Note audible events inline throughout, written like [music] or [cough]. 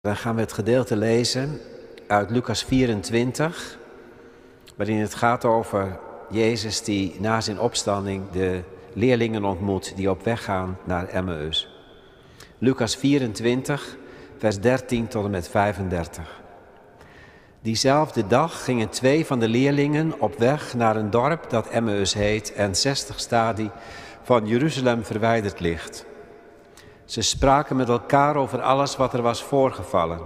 Dan gaan we het gedeelte lezen uit Lucas 24, waarin het gaat over Jezus die na zijn opstanding de leerlingen ontmoet die op weg gaan naar Emmaus. Lucas 24, vers 13 tot en met 35. Diezelfde dag gingen twee van de leerlingen op weg naar een dorp dat Emmaus heet en 60 stadie van Jeruzalem verwijderd ligt. Ze spraken met elkaar over alles wat er was voorgevallen.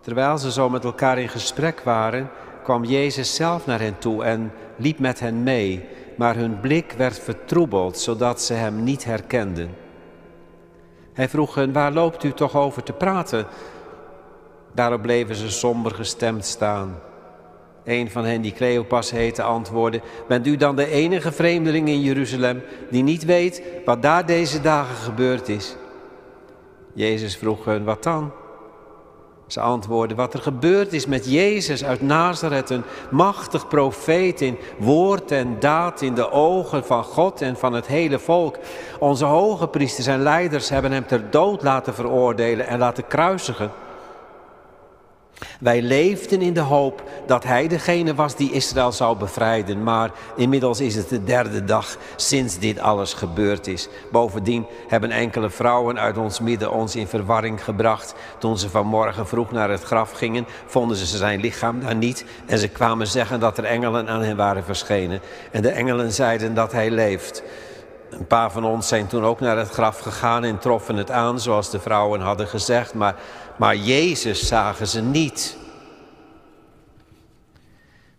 Terwijl ze zo met elkaar in gesprek waren, kwam Jezus zelf naar hen toe en liep met hen mee, maar hun blik werd vertroebeld, zodat ze hem niet herkenden. Hij vroeg hen, waar loopt u toch over te praten? Daarop bleven ze somber gestemd staan. Een van hen, die Cleopas heette, antwoordde: Bent u dan de enige vreemdeling in Jeruzalem die niet weet wat daar deze dagen gebeurd is? Jezus vroeg hen: Wat dan? Ze antwoordden: Wat er gebeurd is met Jezus uit Nazareth, een machtig profeet in woord en daad in de ogen van God en van het hele volk. Onze hoge priesters en leiders hebben hem ter dood laten veroordelen en laten kruisigen. Wij leefden in de hoop dat hij degene was die Israël zou bevrijden, maar inmiddels is het de derde dag sinds dit alles gebeurd is. Bovendien hebben enkele vrouwen uit ons midden ons in verwarring gebracht. Toen ze vanmorgen vroeg naar het graf gingen, vonden ze zijn lichaam daar niet en ze kwamen zeggen dat er engelen aan hen waren verschenen. En de engelen zeiden dat hij leeft. Een paar van ons zijn toen ook naar het graf gegaan en troffen het aan zoals de vrouwen hadden gezegd, maar, maar Jezus zagen ze niet.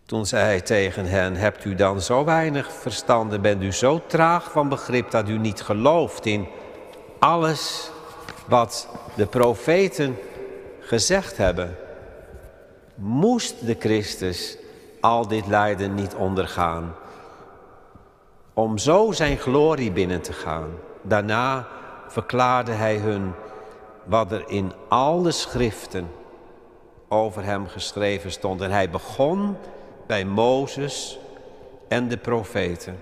Toen zei hij tegen hen, hebt u dan zo weinig verstand en bent u zo traag van begrip dat u niet gelooft in alles wat de profeten gezegd hebben? Moest de Christus al dit lijden niet ondergaan? om zo zijn glorie binnen te gaan. Daarna verklaarde hij hun wat er in al de schriften over hem geschreven stond. En hij begon bij Mozes en de profeten.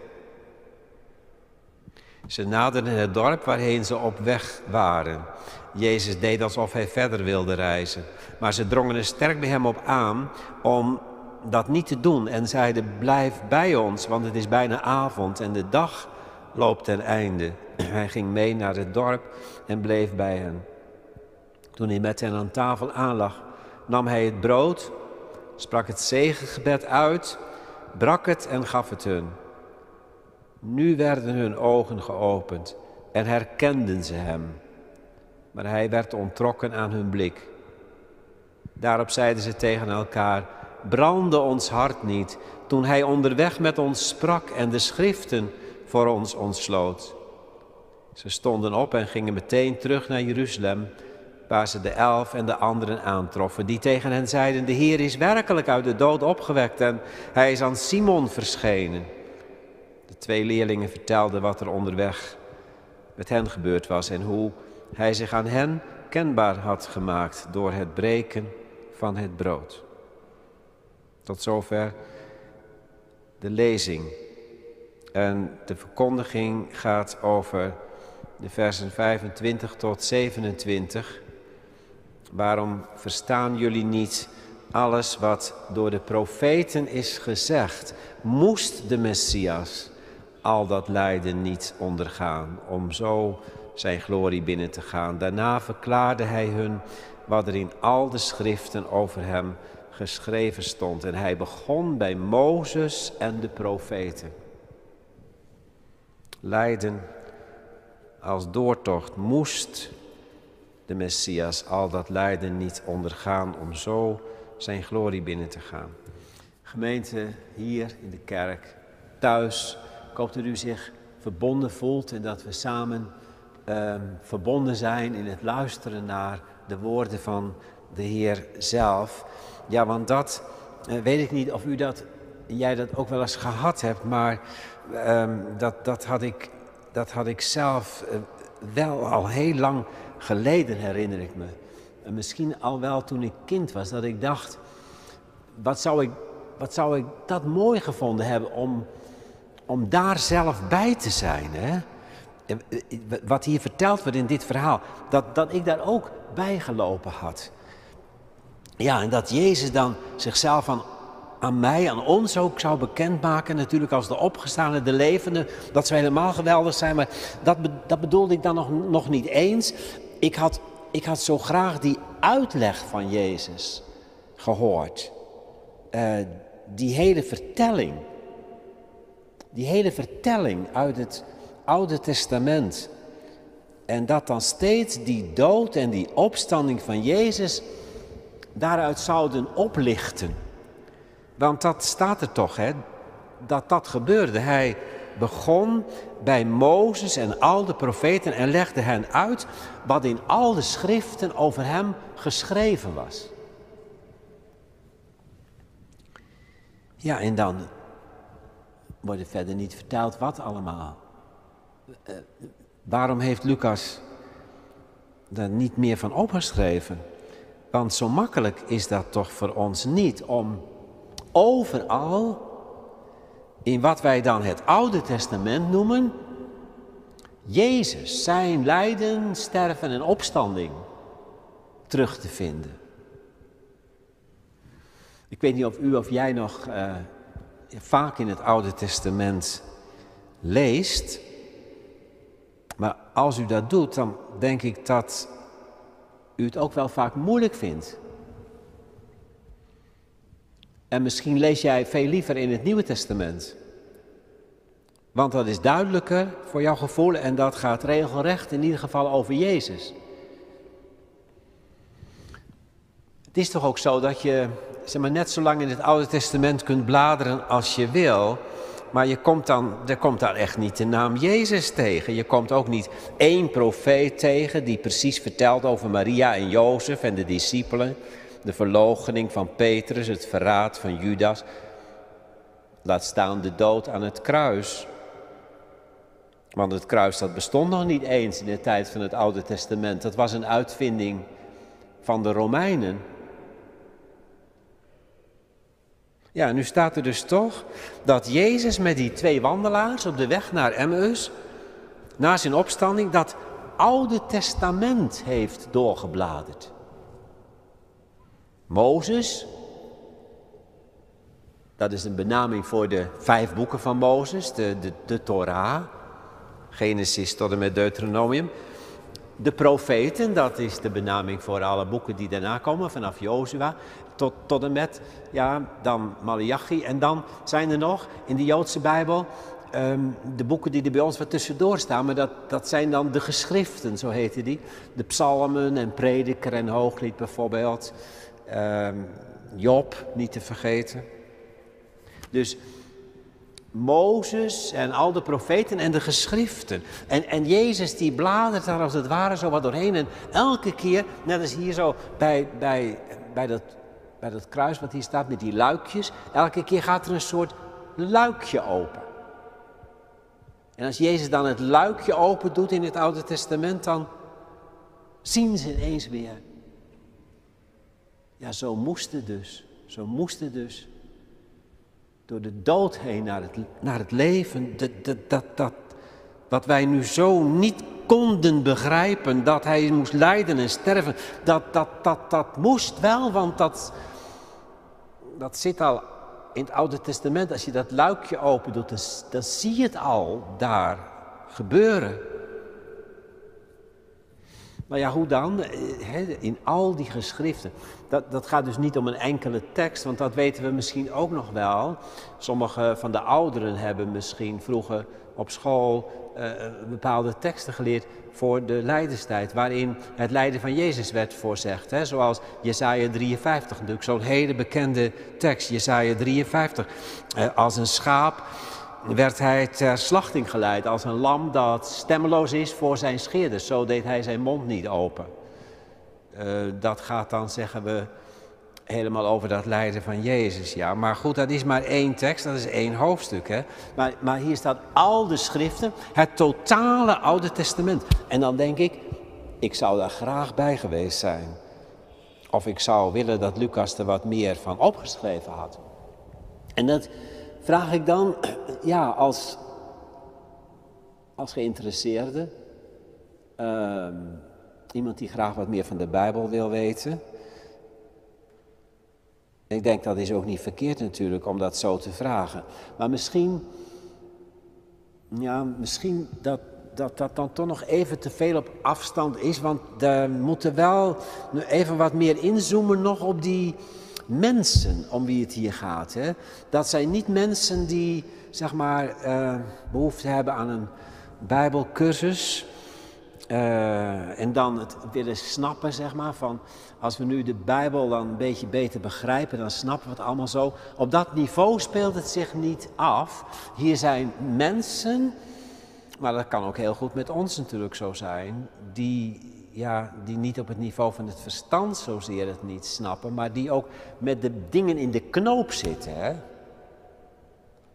Ze naderden het dorp waarheen ze op weg waren. Jezus deed alsof hij verder wilde reizen. Maar ze drongen er sterk bij hem op aan om dat niet te doen en zeiden: Blijf bij ons, want het is bijna avond en de dag loopt ten einde. [clears throat] Hij ging mee naar het dorp en bleef bij hen. Toen hij met hen aan tafel aanlag, nam hij het brood, sprak het zegengebed uit, brak het en gaf het hun. Nu werden hun ogen geopend en herkenden ze hem. Maar hij werd ontrokken aan hun blik. Daarop zeiden ze tegen elkaar: brandde ons hart niet toen Hij onderweg met ons sprak en de schriften voor ons ontsloot. Ze stonden op en gingen meteen terug naar Jeruzalem, waar ze de elf en de anderen aantroffen, die tegen hen zeiden, de Heer is werkelijk uit de dood opgewekt en Hij is aan Simon verschenen. De twee leerlingen vertelden wat er onderweg met hen gebeurd was en hoe Hij zich aan hen kenbaar had gemaakt door het breken van het brood. Tot zover de lezing. En de verkondiging gaat over de versen 25 tot 27. Waarom verstaan jullie niet alles wat door de profeten is gezegd? Moest de Messias al dat lijden niet ondergaan om zo zijn glorie binnen te gaan? Daarna verklaarde hij hun wat er in al de schriften over hem geschreven stond. En hij begon bij Mozes en de profeten. Lijden als doortocht moest de Messias al dat lijden niet ondergaan om zo zijn glorie binnen te gaan. Gemeente hier in de kerk, thuis, ik hoop dat u zich verbonden voelt en dat we samen ehm, verbonden zijn in het luisteren naar de woorden van de Heer zelf. Ja, want dat uh, weet ik niet of u dat, jij dat ook wel eens gehad hebt, maar um, dat, dat, had ik, dat had ik zelf uh, wel al heel lang geleden, herinner ik me. En misschien al wel toen ik kind was, dat ik dacht, wat zou ik, wat zou ik dat mooi gevonden hebben om, om daar zelf bij te zijn. Hè? wat hier verteld wordt in dit verhaal, dat, dat ik daar ook bijgelopen had. Ja, en dat Jezus dan zichzelf aan, aan mij, aan ons ook zou bekendmaken, natuurlijk als de opgestaande, de levende, dat zou helemaal geweldig zijn, maar dat, dat bedoelde ik dan nog, nog niet eens. Ik had, ik had zo graag die uitleg van Jezus gehoord. Uh, die hele vertelling. Die hele vertelling uit het Oude Testament. En dat dan steeds die dood en die opstanding van Jezus daaruit zouden oplichten. Want dat staat er toch, hè? Dat dat gebeurde. Hij begon bij Mozes en al de profeten en legde hen uit wat in al de schriften over hem geschreven was. Ja, en dan wordt er verder niet verteld wat allemaal. Uh, waarom heeft Lucas daar niet meer van opgeschreven? Want zo makkelijk is dat toch voor ons niet om overal in wat wij dan het Oude Testament noemen, Jezus, zijn lijden, sterven en opstanding terug te vinden. Ik weet niet of u of jij nog uh, vaak in het Oude Testament leest. Maar als u dat doet, dan denk ik dat u het ook wel vaak moeilijk vindt. En misschien lees jij veel liever in het Nieuwe Testament. Want dat is duidelijker voor jouw gevoel en dat gaat regelrecht in ieder geval over Jezus. Het is toch ook zo dat je zeg maar, net zo lang in het Oude Testament kunt bladeren als je wil. Maar je komt dan, er komt daar echt niet de naam Jezus tegen. Je komt ook niet één profeet tegen die precies vertelt over Maria en Jozef en de discipelen. De verloochening van Petrus, het verraad van Judas. Laat staan de dood aan het kruis. Want het kruis dat bestond nog niet eens in de tijd van het Oude Testament. Dat was een uitvinding van de Romeinen. Ja, nu staat er dus toch dat Jezus met die twee wandelaars op de weg naar Emmaus, na zijn opstanding, dat Oude Testament heeft doorgebladerd. Mozes, dat is een benaming voor de vijf boeken van Mozes, de, de, de Torah, Genesis tot en met Deuteronomium. De profeten, dat is de benaming voor alle boeken die daarna komen, vanaf Jozua tot, tot en met, ja, dan Malachi. En dan zijn er nog in de Joodse Bijbel ehm, de boeken die er bij ons wat tussendoor staan, maar dat, dat zijn dan de geschriften, zo heten die. De psalmen en prediker en hooglied bijvoorbeeld. Ehm, Job, niet te vergeten. Dus Mozes en al de profeten en de geschriften. En, en Jezus die bladert daar als het ware zo wat doorheen. En elke keer, net als hier zo bij, bij, bij, dat, bij dat kruis wat hier staat met die luikjes. Elke keer gaat er een soort luikje open. En als Jezus dan het luikje open doet in het Oude Testament, dan zien ze ineens weer. Ja, zo moest het dus. Zo moest het dus door de dood heen naar het, naar het leven. Dat, dat, dat, dat, wat wij nu zo niet konden begrijpen, dat hij moest lijden en sterven, dat, dat, dat, dat moest wel, want dat, dat zit al in het Oude Testament. Als je dat luikje open doet, dan, dan zie je het al daar gebeuren. Maar ja, hoe dan? Eh, in al die geschriften. Dat, dat gaat dus niet om een enkele tekst, want dat weten we misschien ook nog wel. Sommige van de ouderen hebben misschien vroeger op school uh, bepaalde teksten geleerd voor de lijdenstijd, waarin het lijden van Jezus werd voorzegd. Hè? Zoals Jesaja 53, natuurlijk zo'n hele bekende tekst, Jesaja 53. Uh, als een schaap werd hij ter slachting geleid als een lam dat stemmeloos is voor zijn scheerders. Zo deed hij zijn mond niet open. Uh, dat gaat dan, zeggen we, helemaal over dat lijden van Jezus. Ja, maar goed, dat is maar één tekst, dat is één hoofdstuk. Hè? Maar, maar hier staat al de schriften, het totale Oude Testament. En dan denk ik, ik zou daar graag bij geweest zijn. Of ik zou willen dat Lucas er wat meer van opgeschreven had. En dat vraag ik dan, [clears throat] ja, als, als geïnteresseerde. Ehm, iemand die graag wat meer van de Bijbel wil weten. Ik denk dat is ook niet verkeerd natuurlijk om dat zo te vragen. Maar misschien, ja, misschien dat, dat dat dan toch nog even te veel op afstand is. Want we moeten wel even wat meer inzoomen nog op die mensen om wie het hier gaat. Hè? Dat zijn niet mensen die, zeg maar, uh, behoefte hebben aan een bijbelcursus. Uh, en dan het willen snappen, zeg maar, van als we nu de Bijbel dan een beetje beter begrijpen, dan snappen we het allemaal zo. Op dat niveau speelt het zich niet af. Hier zijn mensen, maar dat kan ook heel goed met ons natuurlijk zo zijn, die, ja, die niet op het niveau van het verstand zozeer het niet snappen, maar die ook met de dingen in de knoop zitten. Hè?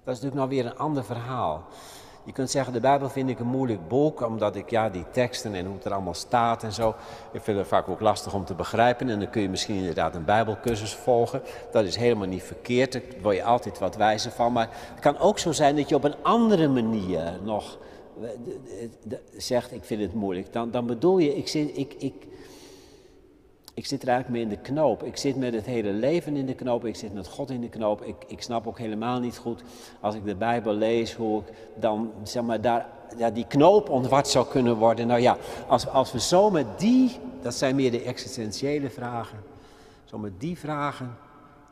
Dat is natuurlijk nou weer een ander verhaal. Je kunt zeggen, de Bijbel vind ik een moeilijk boek, omdat ik ja, die teksten en hoe het er allemaal staat en zo, ik vind het vaak ook lastig om te begrijpen. En dan kun je misschien inderdaad een Bijbelcursus volgen. Dat is helemaal niet verkeerd, daar word je altijd wat wijzer van. Maar het kan ook zo zijn dat je op een andere manier nog zegt, ik vind het moeilijk. Dan, dan bedoel je, ik, zit, ik, ik, ik zit er eigenlijk mee in de knoop. Ik zit met het hele leven in de knoop. Ik zit met God in de knoop. Ik, ik snap ook helemaal niet goed als ik de Bijbel lees hoe ik dan zeg maar daar ja, die knoop ontward zou kunnen worden. Nou ja, als, als we zo met die, dat zijn meer de existentiële vragen, zo met die vragen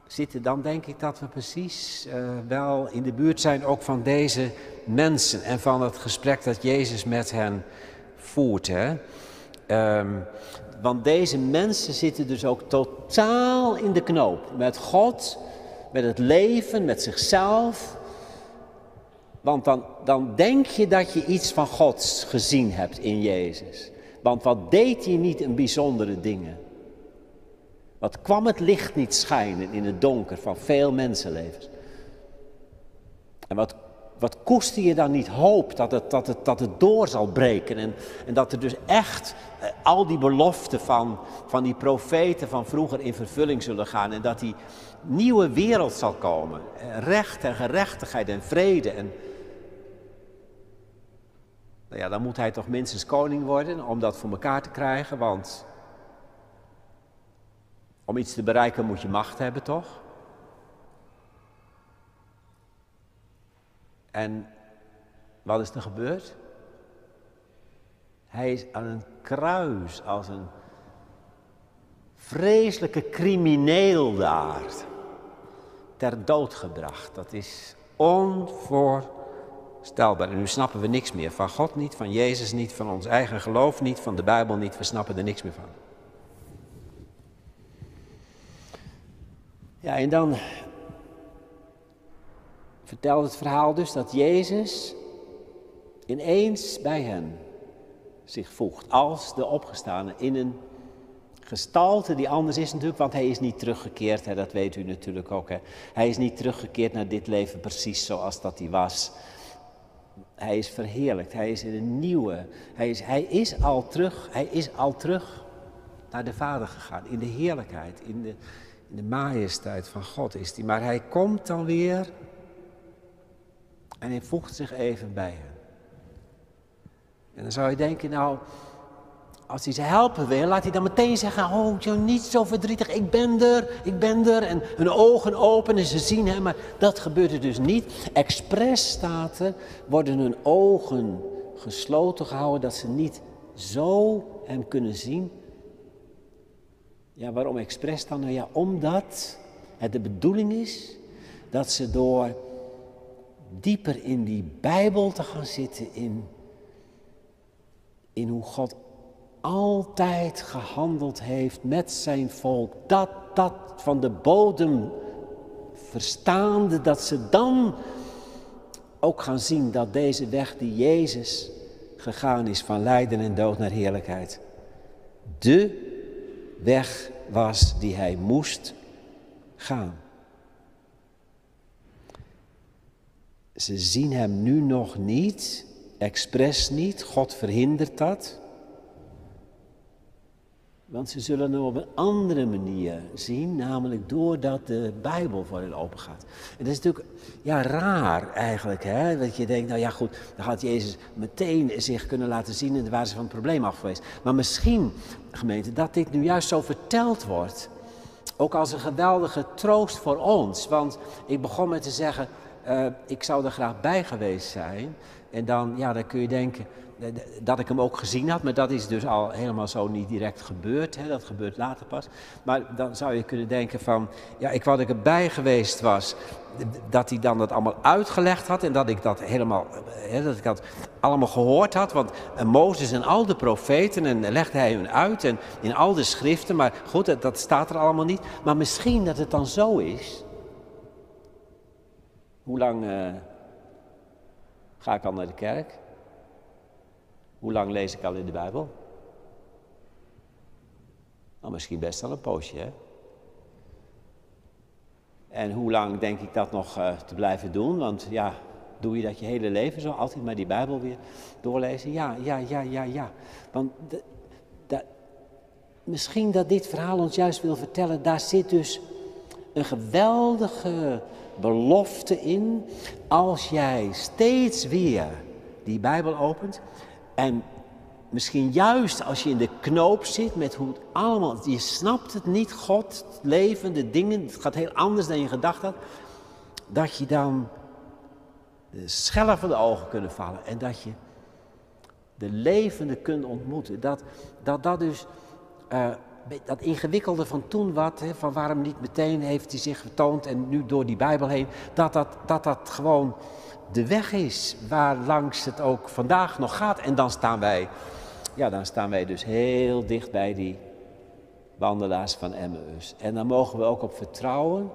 zitten, dan denk ik dat we precies uh, wel in de buurt zijn ook van deze mensen en van het gesprek dat Jezus met hen voert. Hè? Um, want deze mensen zitten dus ook totaal in de knoop met God, met het leven, met zichzelf. Want dan, dan denk je dat je iets van God gezien hebt in Jezus. Want wat deed hij niet een bijzondere dingen? Wat kwam het licht niet schijnen in het donker van veel mensenlevens? En wat wat koester je dan niet hoop dat het, dat het, dat het door zal breken en, en dat er dus echt eh, al die beloften van, van die profeten van vroeger in vervulling zullen gaan en dat die nieuwe wereld zal komen. Eh, recht en gerechtigheid en vrede. En, nou ja, dan moet hij toch minstens koning worden om dat voor elkaar te krijgen, want om iets te bereiken moet je macht hebben, toch? En wat is er gebeurd? Hij is aan een kruis als een vreselijke crimineel daar ter dood gebracht. Dat is onvoorstelbaar. En nu snappen we niks meer. Van God niet, van Jezus niet, van ons eigen geloof niet, van de Bijbel niet. We snappen er niks meer van. Ja, en dan vertelt het verhaal dus dat Jezus ineens bij hen zich voegt als de opgestane in een gestalte die anders is natuurlijk, want hij is niet teruggekeerd, hè, dat weet u natuurlijk ook. Hè. Hij is niet teruggekeerd naar dit leven precies zoals dat hij was. Hij is verheerlijkt, hij is in een nieuwe, hij is, hij is al terug, hij is al terug naar de Vader gegaan, in de heerlijkheid, in de, de majesteit van God is hij. Maar hij komt dan weer en hij voegt zich even bij hen. En dan zou je denken, nou, als hij ze helpen wil, laat hij dan meteen zeggen: Oh, joh, niet zo verdrietig, ik ben er, ik ben er. En hun ogen open en ze zien hem, maar dat gebeurt er dus niet. Expres staat er, worden hun ogen gesloten gehouden dat ze niet zo hem kunnen zien. Ja, waarom expres dan? Nou ja, omdat het de bedoeling is dat ze door dieper in die Bijbel te gaan zitten, in, in hoe God altijd gehandeld heeft met zijn volk, dat dat van de bodem verstaande, dat ze dan ook gaan zien dat deze weg die Jezus gegaan is van lijden en dood naar heerlijkheid, de weg was die hij moest gaan. Ze zien hem nu nog niet, expres niet, God verhindert dat. Want ze zullen hem op een andere manier zien, namelijk doordat de Bijbel voor hen open gaat. En dat is natuurlijk ja, raar eigenlijk, hè? dat je denkt, nou ja goed, dan had Jezus meteen zich kunnen laten zien en daar waren ze van het probleem af geweest. Maar misschien, gemeente, dat dit nu juist zo verteld wordt, ook als een geweldige troost voor ons. Want ik begon met te zeggen, uh, ik zou er graag bij geweest zijn. En dan, ja, dan kun je denken, dat ik hem ook gezien had, maar dat is dus al helemaal zo niet direct gebeurd. Hè? Dat gebeurt later pas. Maar dan zou je kunnen denken van, ja, ik wat ik erbij geweest was, dat hij dan dat allemaal uitgelegd had en dat ik dat helemaal, hè, dat ik dat allemaal gehoord had. Want Mozes en al de profeten, en legde hij hun uit en in al de schriften, maar goed, dat, staat er allemaal niet. Maar misschien dat het dan zo is. Hoe lang ga ik al naar de kerk? Hoe lang lees ik al in de Bijbel? Nou, misschien best wel een poosje, hè? En hoe lang denk ik dat nog uh, te blijven doen? Want ja, doe je dat je hele leven zo, altijd maar die Bijbel weer doorlezen? Ja, ja, ja, ja, ja. Want misschien dat dit verhaal ons juist wil vertellen, daar zit dus een geweldige belofte in. Als jij steeds weer die Bijbel opent en misschien juist als je in de knoop zit met hoe het allemaal, je snapt het niet, God, het leven, de dingen, het gaat heel anders dan je gedacht had, dat je dan de schellen van de ogen kunnen vallen en dat je de levende kunt ontmoeten. Dat dat, dat dus, uh, dat ingewikkelde van toen wat, hè, van waarom niet meteen heeft hij zich getoond en nu door die Bijbel heen, dat dat, dat, dat gewoon de weg is waar langs het ook vandaag nog gaat. En dan staan wij, ja, dan staan wij dus heel dicht bij die wandelaars van Emmaus. En dan mogen we ook op vertrouwen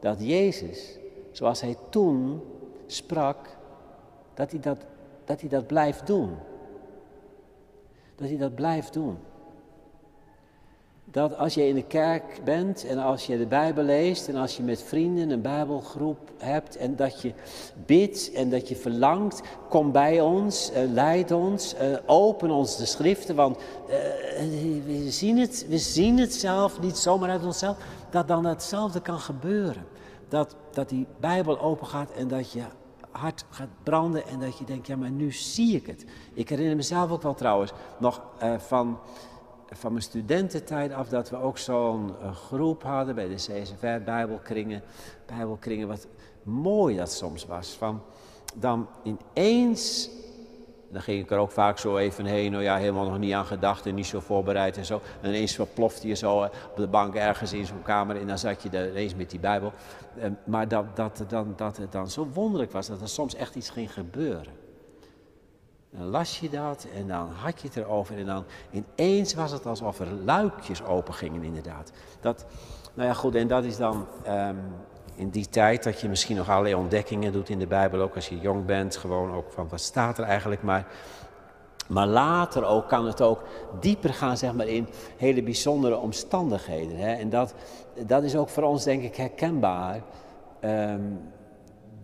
dat Jezus, zoals hij toen sprak, dat hij dat, dat, hij dat blijft doen. Dat hij dat blijft doen dat als je in de kerk bent en als je de Bijbel leest en als je met vrienden een Bijbelgroep hebt en dat je bidt en dat je verlangt, kom bij ons, uh, leid ons, uh, open ons de schriften, want uh, we, zien het, we zien het zelf niet zomaar uit onszelf, dat dan hetzelfde kan gebeuren. Dat, dat die Bijbel open gaat en dat je hart gaat branden en dat je denkt, ja maar nu zie ik het. Ik herinner mezelf ook wel trouwens nog van van mijn studententijd af dat we ook zo'n eh, groep hadden bij de CSFR, Bijbelkringen. Bijbelkringen, wat mooi dat soms was. Van dan ineens, dan ging ik er ook vaak zo even heen, nou ja, helemaal nog niet aan gedacht en niet zo voorbereid en zo. En ineens verplofte je zo eh, op de bank ergens in zo'n kamer en dan zat je er ineens met die Bijbel. Eh, maar dat, dat, dan, dat het dan zo wonderlijk was dat er soms echt iets ging gebeuren. Dan las je dat en dan had je het erover en dan ineens was het alsof er luikjes open gingen inderdaad. Dat, nou ja goed, en dat is dan ehm, in die tijd dat je misschien nog allerlei ontdekkingen doet in de Bijbel, ook als je jong bent, gewoon ook van wat staat er eigenlijk, maar, maar later ook kan het ook dieper gaan zeg maar in hele bijzondere omstandigheden. Hè? En dat, dat is ook voor ons denk ik herkenbaar. Ehm,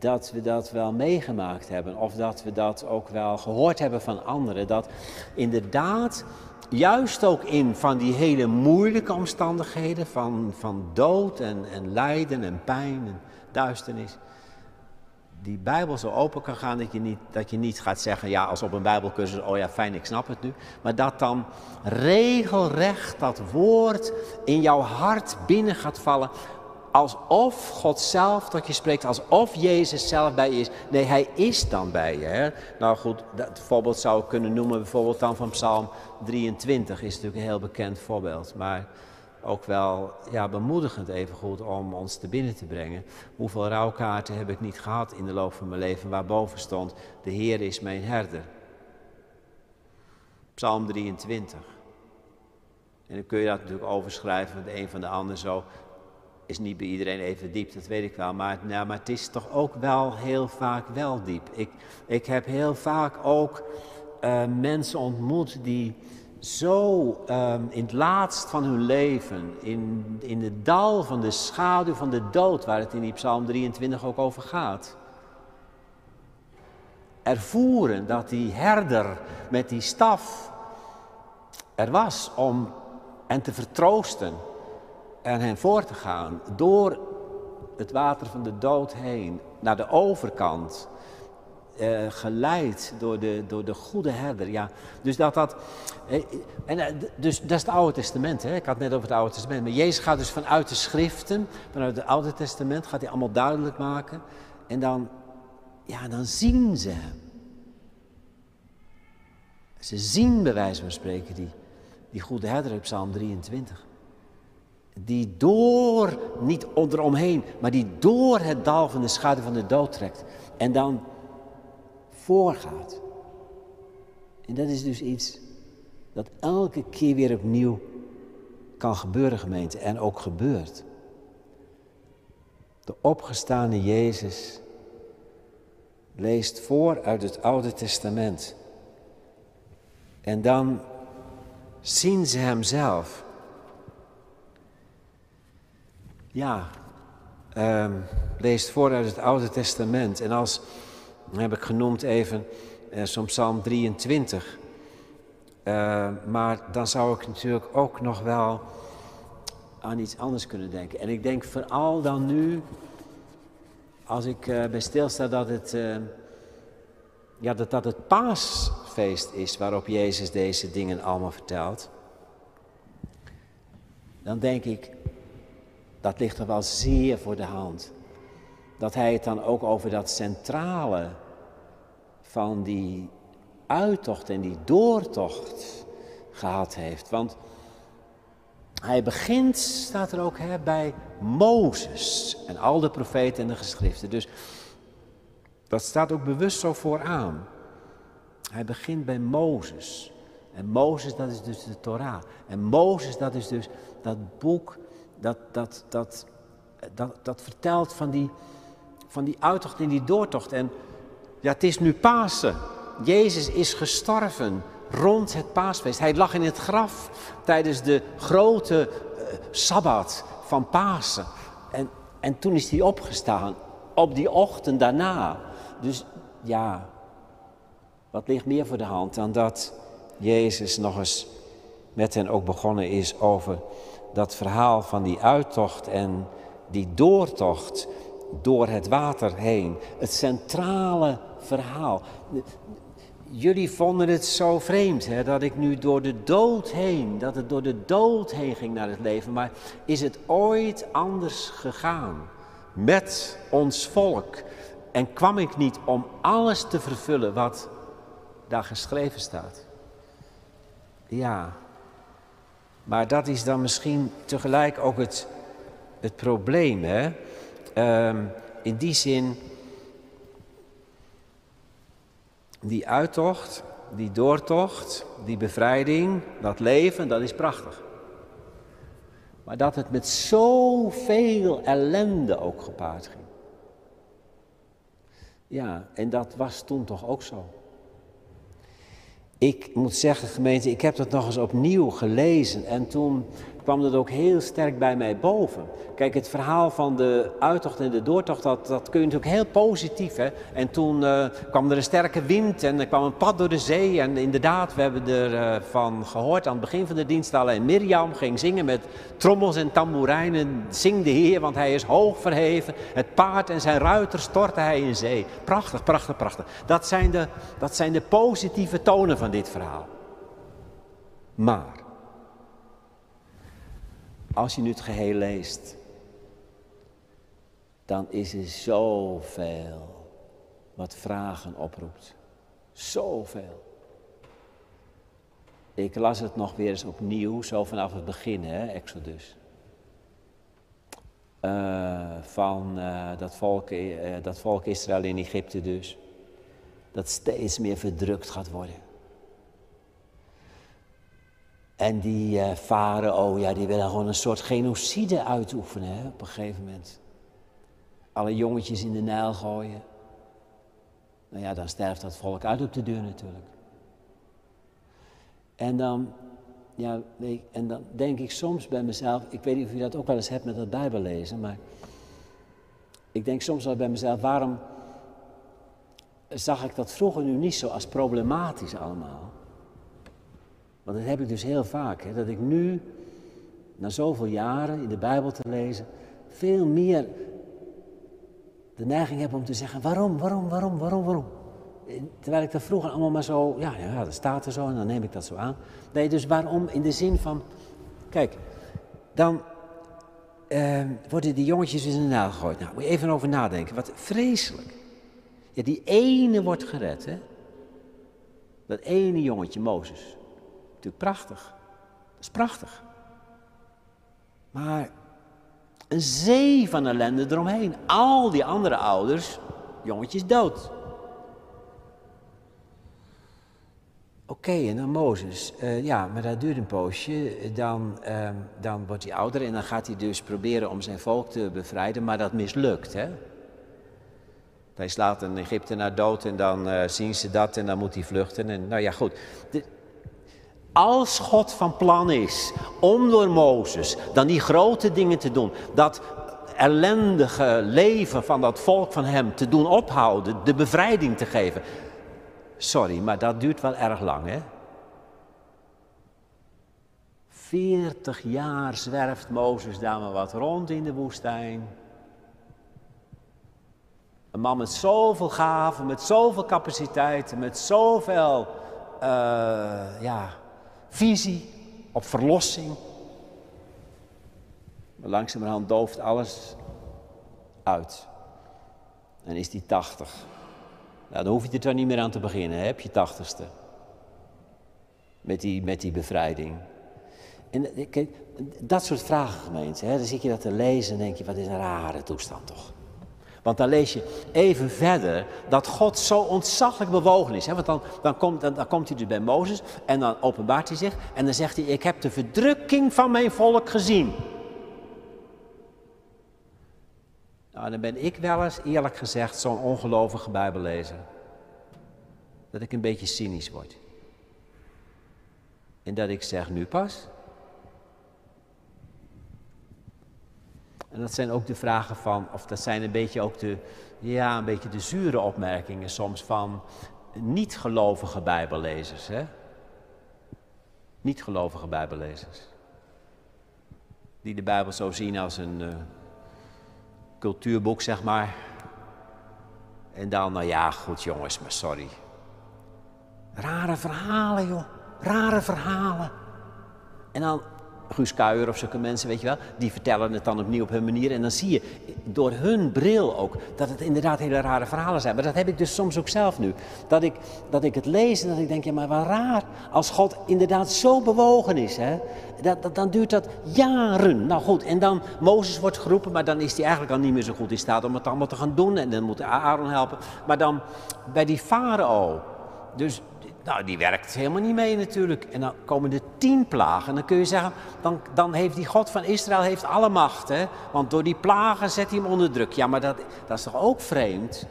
dat we dat wel meegemaakt hebben of dat we dat ook wel gehoord hebben van anderen. Dat inderdaad, juist ook in van die hele moeilijke omstandigheden van, van dood en, en lijden en pijn en duisternis, die Bijbel zo open kan gaan dat je, niet, dat je niet gaat zeggen, ja, als op een Bijbelcursus, oh ja, fijn, ik snap het nu. Maar dat dan regelrecht dat woord in jouw hart binnen gaat vallen alsof God zelf tot je spreekt, alsof Jezus zelf bij je is. Nee, hij is dan bij je. Hè? Nou goed, dat voorbeeld zou ik kunnen noemen, bijvoorbeeld dan van Psalm 23, is natuurlijk een heel bekend voorbeeld. Maar ook wel ja, bemoedigend even goed om ons te binnen te brengen. Hoeveel rouwkaarten heb ik niet gehad in de loop van mijn leven waarboven stond, de Heer is mijn herder. Psalm 23. En dan kun je dat natuurlijk overschrijven met een van de anderen zo is niet bij iedereen even diep, dat weet ik wel. Maar, nou, maar het is toch ook wel heel vaak wel diep. Ik, ik heb heel vaak ook uh, mensen ontmoet die zo um, in het laatst van hun leven, in, in het dal van de schaduw van de dood, waar het in die Psalm 23 ook over gaat, ervoeren dat die herder met die staf er was om en te vertroosten en hen voor te gaan door het water van de dood heen naar de overkant. Uh, geleid door de, door de goede herder. Ja. Dus dat dat. Eh, en, eh, dus dat is het Oude Testament. Hè? Ik had het net over het Oude Testament. Maar Jezus gaat dus vanuit de schriften, vanuit het Oude Testament, gaat hij allemaal duidelijk maken. En dan, ja, dan zien ze hem. Ze zien bij wijze van spreken die, die goede herder op Psalm 23. Die door, niet onderomheen, maar die door het dal van de schaduw van de dood trekt. En dan voorgaat. En dat is dus iets dat elke keer weer opnieuw kan gebeuren, gemeente. En ook gebeurt. De opgestane Jezus leest voor uit het Oude Testament. En dan zien ze hem zelf. Ja, um, leest voor uit het Oude Testament. En als, heb ik genoemd even, uh, zo'n Psalm 23. Uh, maar dan zou ik natuurlijk ook nog wel aan iets anders kunnen denken. En ik denk vooral dan nu, als ik uh, bij stilsta dat het, uh, ja, dat, dat het paasfeest is waarop Jezus deze dingen allemaal vertelt. Dan denk ik, dat ligt er wel zeer voor de hand. Dat hij het dan ook over dat centrale van die uittocht en die doortocht gehad heeft. Want hij begint, staat er ook, hè, bij Mozes en al de profeten en de geschriften. Dus dat staat ook bewust zo vooraan. Hij begint bij Mozes. En Mozes, dat is dus de Torah. En Mozes, dat is dus dat boek dat, dat, dat, dat, dat vertelt van die, van die uittocht en die doortocht. En ja, het is nu Pasen. Jezus is gestorven rond het paasfeest. Hij lag in het graf tijdens de grote uh, sabbat van Pasen. En, en toen is hij opgestaan op die ochtend daarna. Dus ja, wat ligt meer voor de hand dan dat Jezus nog eens met hen ook begonnen is over dat verhaal van die uittocht en die doortocht door het water heen. Het centrale verhaal. Jullie vonden het zo vreemd hè, dat ik nu door de dood heen, dat het door de dood heen ging naar het leven. Maar is het ooit anders gegaan met ons volk? En kwam ik niet om alles te vervullen wat daar geschreven staat? Ja, maar dat is dan misschien tegelijk ook het, het probleem. Hè? Um, in die zin, die uittocht, die doortocht, die bevrijding, dat leven, dat is prachtig. Maar dat het met zoveel ellende ook gepaard ging. Ja, en dat was toen toch ook zo. Ik moet zeggen, gemeente, ik heb dat nog eens opnieuw gelezen. En toen kwam dat ook heel sterk bij mij boven. Kijk, het verhaal van de uittocht en de doortocht, dat, dat kun je natuurlijk heel positief. Hè? En toen uh, kwam er een sterke wind en er kwam een pad door de zee. En inderdaad, we hebben ervan uh, gehoord aan het begin van de dienst al. En Mirjam ging zingen met trommels en tamboerijnen. Zing de Heer, want hij is hoog verheven. Het paard en zijn ruiter stortte hij in zee. Prachtig, prachtig, prachtig. Dat zijn de, dat zijn de positieve tonen van dit verhaal. Maar als je nu het geheel leest, dan is er zoveel wat vragen oproept. Zoveel. Ik las het nog weer eens opnieuw, zo vanaf het begin, hè, Exodus. Uh, van uh, dat, volk, uh, dat volk Israël in Egypte dus. Dat steeds meer verdrukt gaat worden. En die uh, farao, ja, die willen gewoon een soort genocide uitoefenen hè, op een gegeven moment. Alle jongetjes in de Nijl gooien. Nou ja, dan sterft dat volk uit op de deur natuurlijk. En dan, ja, en dan denk ik soms bij mezelf, ik weet niet of je dat ook wel eens hebt met dat Bijbellezen, maar ik denk soms wel bij mezelf, waarom zag ik dat vroeger nu niet zo als problematisch allemaal? Want dat heb ik dus heel vaak, hè, dat ik nu na zoveel jaren in de Bijbel te lezen, veel meer de neiging heb om te zeggen: waarom, waarom, waarom, waarom, waarom? Terwijl ik dat vroeger allemaal maar zo, ja, ja, dat staat er zo en dan neem ik dat zo aan. Nee, dus waarom in de zin van, kijk, dan uh, worden die jongetjes in de naal gegooid. Nou, moet je even over nadenken. Wat vreselijk. Ja, die ene wordt gered, hè. Dat ene jongetje, Mozes. Natuurlijk prachtig. Dat is prachtig. Maar een zee van ellende eromheen. Al die andere ouders, jongetjes dood. Oké, en dan Mozes. Uh, ja, maar dat duurt een poosje. Dan, uh, dan wordt hij ouder en dan gaat hij dus proberen om zijn volk te bevrijden, maar dat mislukt. Hè? Hij slaat een Egyptenaar dood en dan uh, zien ze dat en dan moet hij vluchten. En, nou ja, goed. Als God van plan is om door Mozes dan die grote dingen te doen, dat ellendige leven van dat volk van hem te doen ophouden, de bevrijding te geven, Sorry, maar dat duurt wel erg lang, hè? 40 jaar zwerft Mozes daar maar wat rond in de woestijn. Een man met zoveel gaven, met zoveel capaciteiten, met zoveel uh, ja, visie op verlossing. Maar langzamerhand dooft alles uit. En is die 80. Nou, dan hoef je er dan niet meer aan te beginnen, heb je tachtigste. Met die, met die bevrijding. En eh, dat soort vragen, gemeente, hè, dan zit je dat te lezen en denk je, wat is een rare toestand toch. Want dan lees je even verder dat God zo ontzaglijk bewogen is. Want dan, dan, komt, dan, dan komt hij dus bij Mozes en dan openbaart hij zich en dan zegt hij, ik heb de verdrukking van mijn volk gezien. Nou, dan ben ik wel eens, eerlijk gezegd, zo'n ongelovige Bijbellezer. Dat ik een beetje cynisch word. En dat ik zeg, nu pas. En dat zijn ook de vragen van, of dat zijn een beetje ook de, ja, een beetje de zure opmerkingen soms van niet-gelovige Bijbellezers. Hè? Niet-gelovige Bijbellezers. Die de Bijbel zo zien als een, uh, cultuurboek, zeg maar. En dan, nou ja, goed jongens, maar sorry. Rare verhalen, joh. Rare verhalen. En dan Guus Kuijer of zulke mensen, weet je wel, die vertellen het dan opnieuw op hun manier. En dan zie je door hun bril ook dat het inderdaad hele rare verhalen zijn. Maar dat heb ik dus soms ook zelf nu. Dat ik, dat ik het lees en dat ik denk, ja maar wat raar. Als God inderdaad zo bewogen is, hè, dat, dat, dan duurt dat jaren. Nou goed, en dan Mozes wordt geroepen, maar dan is hij eigenlijk al niet meer zo goed in staat om het allemaal te gaan doen. En dan moet Aaron helpen. Maar dan bij die farao, dus nou, die werkt helemaal niet mee natuurlijk. En dan komen de tien plagen. En dan kun je zeggen, dan, dan heeft die God van Israël heeft alle macht. Hè? Want door die plagen zet hij hem onder druk. Ja, maar dat, dat is toch ook vreemd?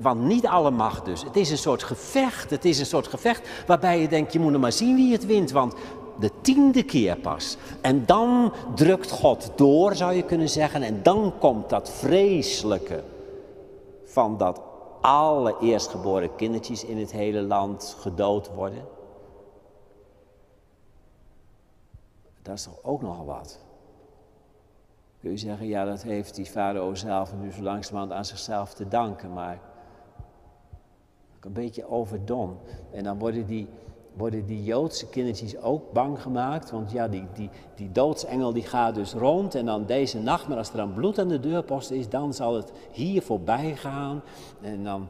Want niet alle macht dus. Het is een soort gevecht. Het is een soort gevecht waarbij je denkt, je moet maar zien wie het wint. Want de tiende keer pas. En dan drukt God door, zou je kunnen zeggen. En dan komt dat vreselijke van dat alle eerstgeboren kindertjes in het hele land gedood worden. Dat is toch ook nogal wat. Kun je zeggen, ja, dat heeft die farao zelf nu zo langzamerhand aan zichzelf te danken, maar een beetje overdon. En dan worden die, worden die Joodse kindertjes ook bang gemaakt. Want ja, die, die, die doodsengel die gaat dus rond en dan deze nacht, maar als er dan bloed aan de deurpost is, dan zal het hier voorbij gaan. En dan,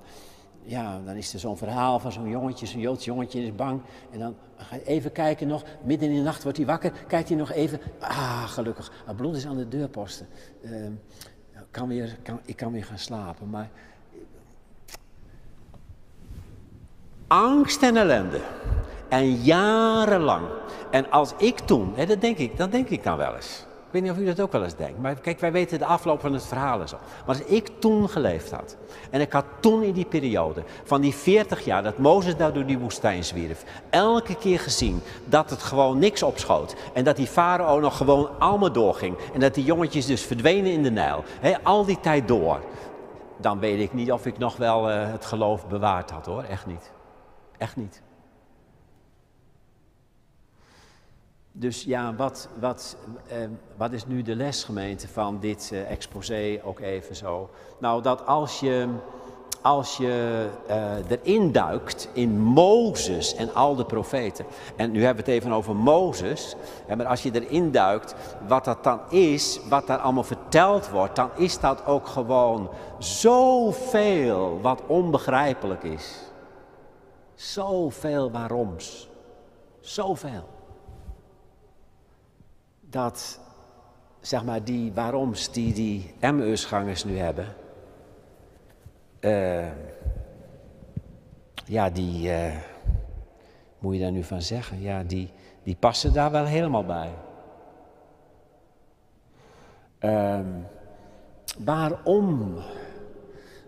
ja, dan is er zo'n verhaal van zo'n jongetje, zo'n Joods jongetje is bang. En dan ga je even kijken nog, midden in de nacht wordt hij wakker, kijkt hij nog even. Ah, gelukkig, het bloed is aan de deurposten. Uh, kan weer, kan, ik kan weer gaan slapen, maar... Angst en ellende. En jarenlang. En als ik toen, hè, dat, denk ik, dat denk ik dan wel eens. Ik weet niet of u dat ook wel eens denkt. Maar kijk, wij weten de afloop van het verhaal en zo. Maar als ik toen geleefd had. En ik had toen in die periode van die 40 jaar dat Mozes daar door die woestijn zwierf. Elke keer gezien dat het gewoon niks opschoot. En dat die farao nog gewoon allemaal doorging. En dat die jongetjes dus verdwenen in de Nijl. Al die tijd door. Dan weet ik niet of ik nog wel uh, het geloof bewaard had hoor. Echt niet. Echt niet. Dus ja, wat, wat, eh, wat is nu de lesgemeente van dit eh, exposé ook even zo? Nou, dat als je, als je eh, erin duikt in Mozes en al de profeten, en nu hebben we het even over Mozes, maar als je erin duikt, wat dat dan is, wat daar allemaal verteld wordt, dan is dat ook gewoon zoveel wat onbegrijpelijk is. Zoveel waaroms. Zoveel dat zeg maar, die waaroms die die Emmausgangers nu hebben, uh, ja, die, uh, moet je daar nu van zeggen, ja, die, die passen daar wel helemaal bij. Uh, waarom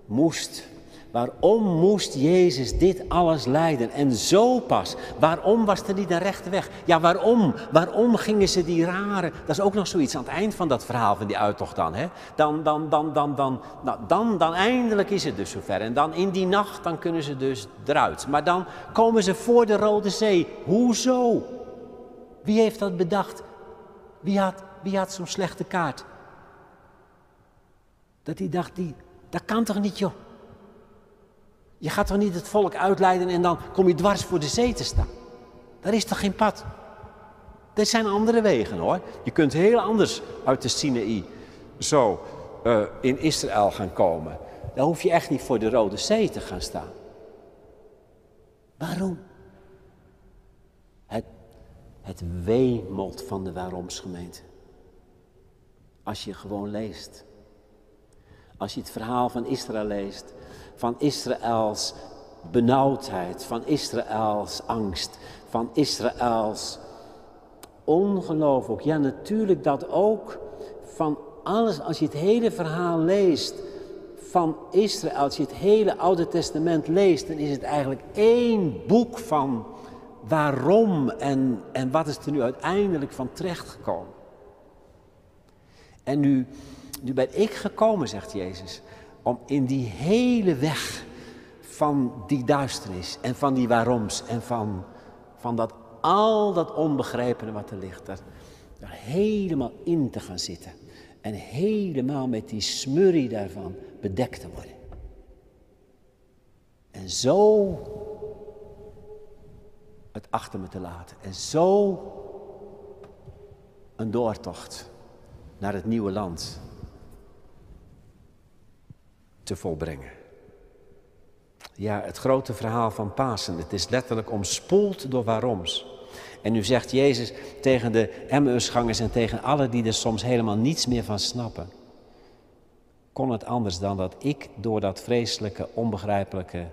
moest Waarom moest Jezus dit alles lijden? En zo pas. Waarom was er niet een rechte weg? Ja, waarom? Waarom gingen ze die rare... Dat is ook nog zoiets aan het eind van dat verhaal van die uittocht dan. Hè? Dan, dan, dan, dan, dan, nou, dan, dan eindelijk is het dus zover. En dan in die nacht, dan kunnen ze dus eruit. Maar dan komen ze voor de Rode Zee. Hoezo? Wie heeft dat bedacht? Wie had, wie had zo'n slechte kaart? Dat hij dacht, die, dat kan toch niet joh? Je gaat toch niet het volk uitleiden en dan kom je dwars voor de zee te staan? Daar is toch geen pad? Er zijn andere wegen hoor. Je kunt heel anders uit de Sinaï zo uh, in Israël gaan komen. Dan hoef je echt niet voor de Rode Zee te gaan staan. Waarom? Het, het wemelt van de waaromsgemeente. Als je gewoon leest. Als je het verhaal van Israël leest, van Israëls benauwdheid, van Israëls angst, van Israëls ongeloof ook. Ja, natuurlijk dat ook van alles, als je het hele verhaal leest van Israël, als je het hele Oude Testament leest, dan is het eigenlijk één boek van waarom en, en wat is er nu uiteindelijk van terecht gekomen. En nu, nu ben ik gekomen, zegt Jezus, om in die hele weg van die duisternis en van die waaroms en van, van dat al dat onbegrijpende wat er ligt, daar, daar helemaal in te gaan zitten. En helemaal met die smurrie daarvan bedekt te worden. En zo het achter me te laten. En zo een doortocht naar het nieuwe land te volbrengen. Ja, het grote verhaal van Pasen. Het is letterlijk omspoeld door waaroms. En nu zegt Jezus tegen de Emmausgangers en tegen alle die er soms helemaal niets meer van snappen. Kon het anders dan dat ik door dat vreselijke, onbegrijpelijke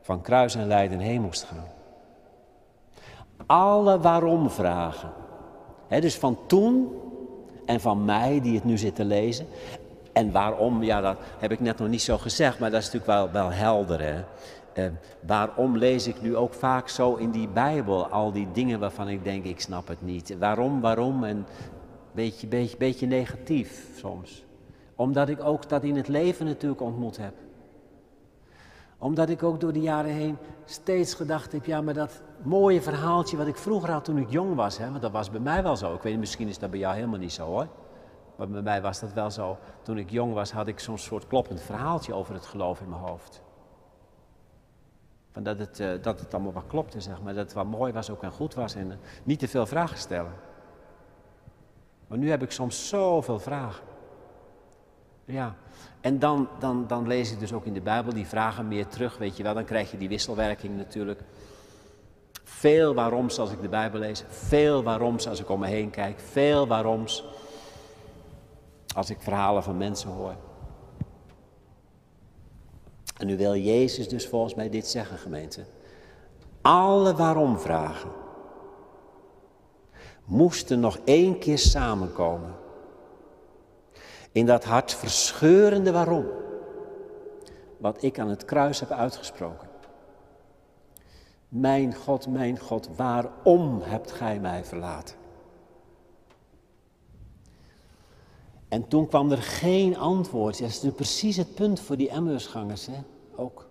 van kruis en lijden heen moest gaan? Alle waarom vragen. dus van toen en van mij die het nu zit te lezen. En waarom, ja, dat heb ik net nog niet zo gezegd, maar dat is natuurlijk wel, wel helder. Hè? Eh, waarom lees ik nu ook vaak zo in die Bijbel al die dingen waarvan ik denk, ik snap het niet. Waarom, waarom en beetje, beetje, beetje negatief soms. Omdat ik ook dat in het leven natuurlijk ontmoet heb. Omdat ik ook door de jaren heen steeds gedacht heb, ja, maar dat mooie verhaaltje wat ik vroeger had toen ik jong was, hè, want dat was bij mij wel zo. Ik weet misschien is dat bij jou helemaal niet zo hoor. Maar bij mij was dat wel zo. Toen ik jong was, had ik zo'n soort kloppend verhaaltje over het geloof in mijn hoofd. Van dat, het, uh, dat het allemaal wat klopte, zeg maar. Dat het wat mooi was ook en goed was. En uh, niet te veel vragen stellen. Maar nu heb ik soms zoveel vragen. Ja, en dan, dan, dan lees ik dus ook in de Bijbel die vragen meer terug, weet je wel. Dan krijg je die wisselwerking natuurlijk. Veel waaroms als ik de Bijbel lees. Veel waaroms als ik om me heen kijk. Veel waaroms als ik verhalen van mensen hoor. En nu wil Jezus dus volgens mij dit zeggen, gemeente. Alle waarom vragen moesten nog één keer samenkomen. In dat hartverscheurende waarom. Wat ik aan het kruis heb uitgesproken. Mijn God, mijn God, waarom hebt gij mij verlaten? En toen kwam er geen antwoord. dat is nu precies het punt voor die Emmausgangers, hè? ook.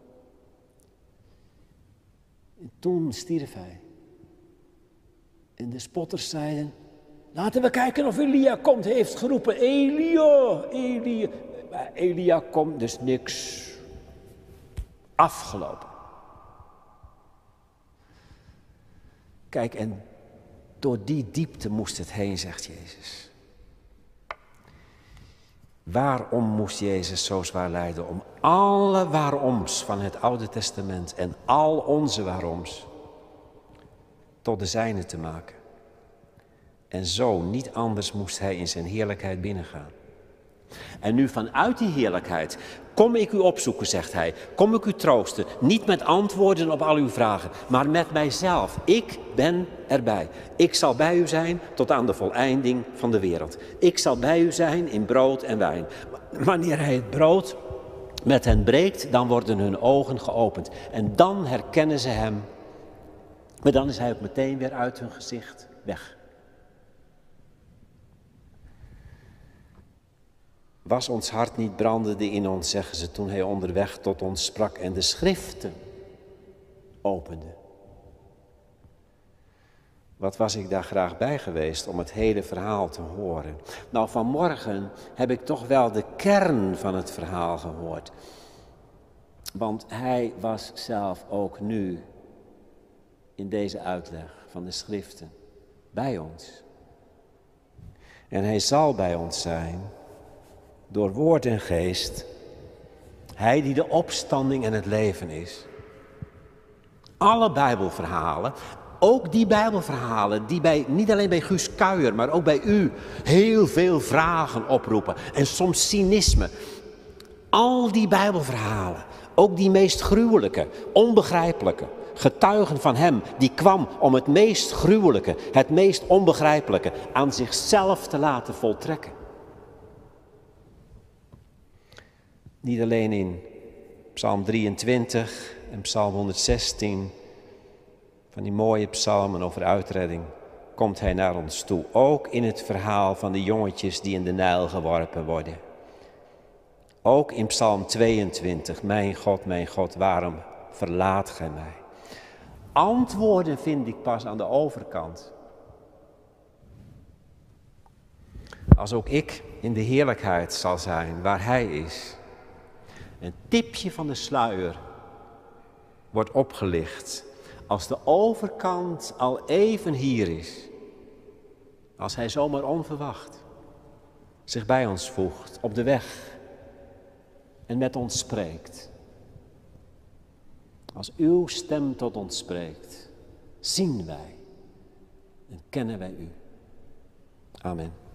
En toen stierf hij. En de spotters zeiden, laten we kijken of Elia komt. Hij heeft geroepen, Elia, Elia. Elia komt dus niks. Afgelopen. Kijk, en door die diepte moest het heen, zegt Jezus. Waarom moest Jezus zo zwaar lijden? Om alle waaroms van het Oude Testament en al onze waaroms tot de zijne te maken. En zo, niet anders, moest hij in zijn heerlijkheid binnengaan. En nu vanuit die heerlijkheid kom ik u opzoeken, zegt hij. Kom ik u troosten. Niet met antwoorden op al uw vragen, maar met mijzelf. Ik ben erbij. Ik zal bij u zijn tot aan de voleinding van de wereld. Ik zal bij u zijn in brood en wijn. Wanneer hij het brood met hen breekt, dan worden hun ogen geopend. En dan herkennen ze hem. Maar dan is hij ook meteen weer uit hun gezicht weg. Was ons hart niet brandende in ons, zeggen ze, toen hij onderweg tot ons sprak en de schriften opende. Wat was ik daar graag bij geweest om het hele verhaal te horen? Nou, vanmorgen heb ik toch wel de kern van het verhaal gehoord. Want hij was zelf ook nu in deze uitleg van de schriften bij ons. En hij zal bij ons zijn door woord en geest. Hij die de opstanding en het leven is. Alle Bijbelverhalen, ook die Bijbelverhalen die bij, niet alleen bij Guus Kuijer, maar ook bij u heel veel vragen oproepen en soms cynisme. Al die Bijbelverhalen, ook die meest gruwelijke, onbegrijpelijke, getuigen van Hem die kwam om het meest gruwelijke, het meest onbegrijpelijke aan zichzelf te laten voltrekken. Niet alleen in Psalm 23 en Psalm 116, van die mooie psalmen over uitredding, komt Hij naar ons toe. Ook in het verhaal van de jongetjes die in de Nijl geworpen worden. Ook in Psalm 22, mijn God, mijn God, waarom verlaat gij mij? Antwoorden vind ik pas aan de overkant. Als ook ik in de heerlijkheid zal zijn waar Hij is. Een tipje van de sluier wordt opgelicht. Als de overkant al even hier is. Als Hij zomaar onverwacht zich bij ons voegt op de weg en met ons spreekt. Als uw stem tot ons spreekt, zien wij en kennen wij u. Amen.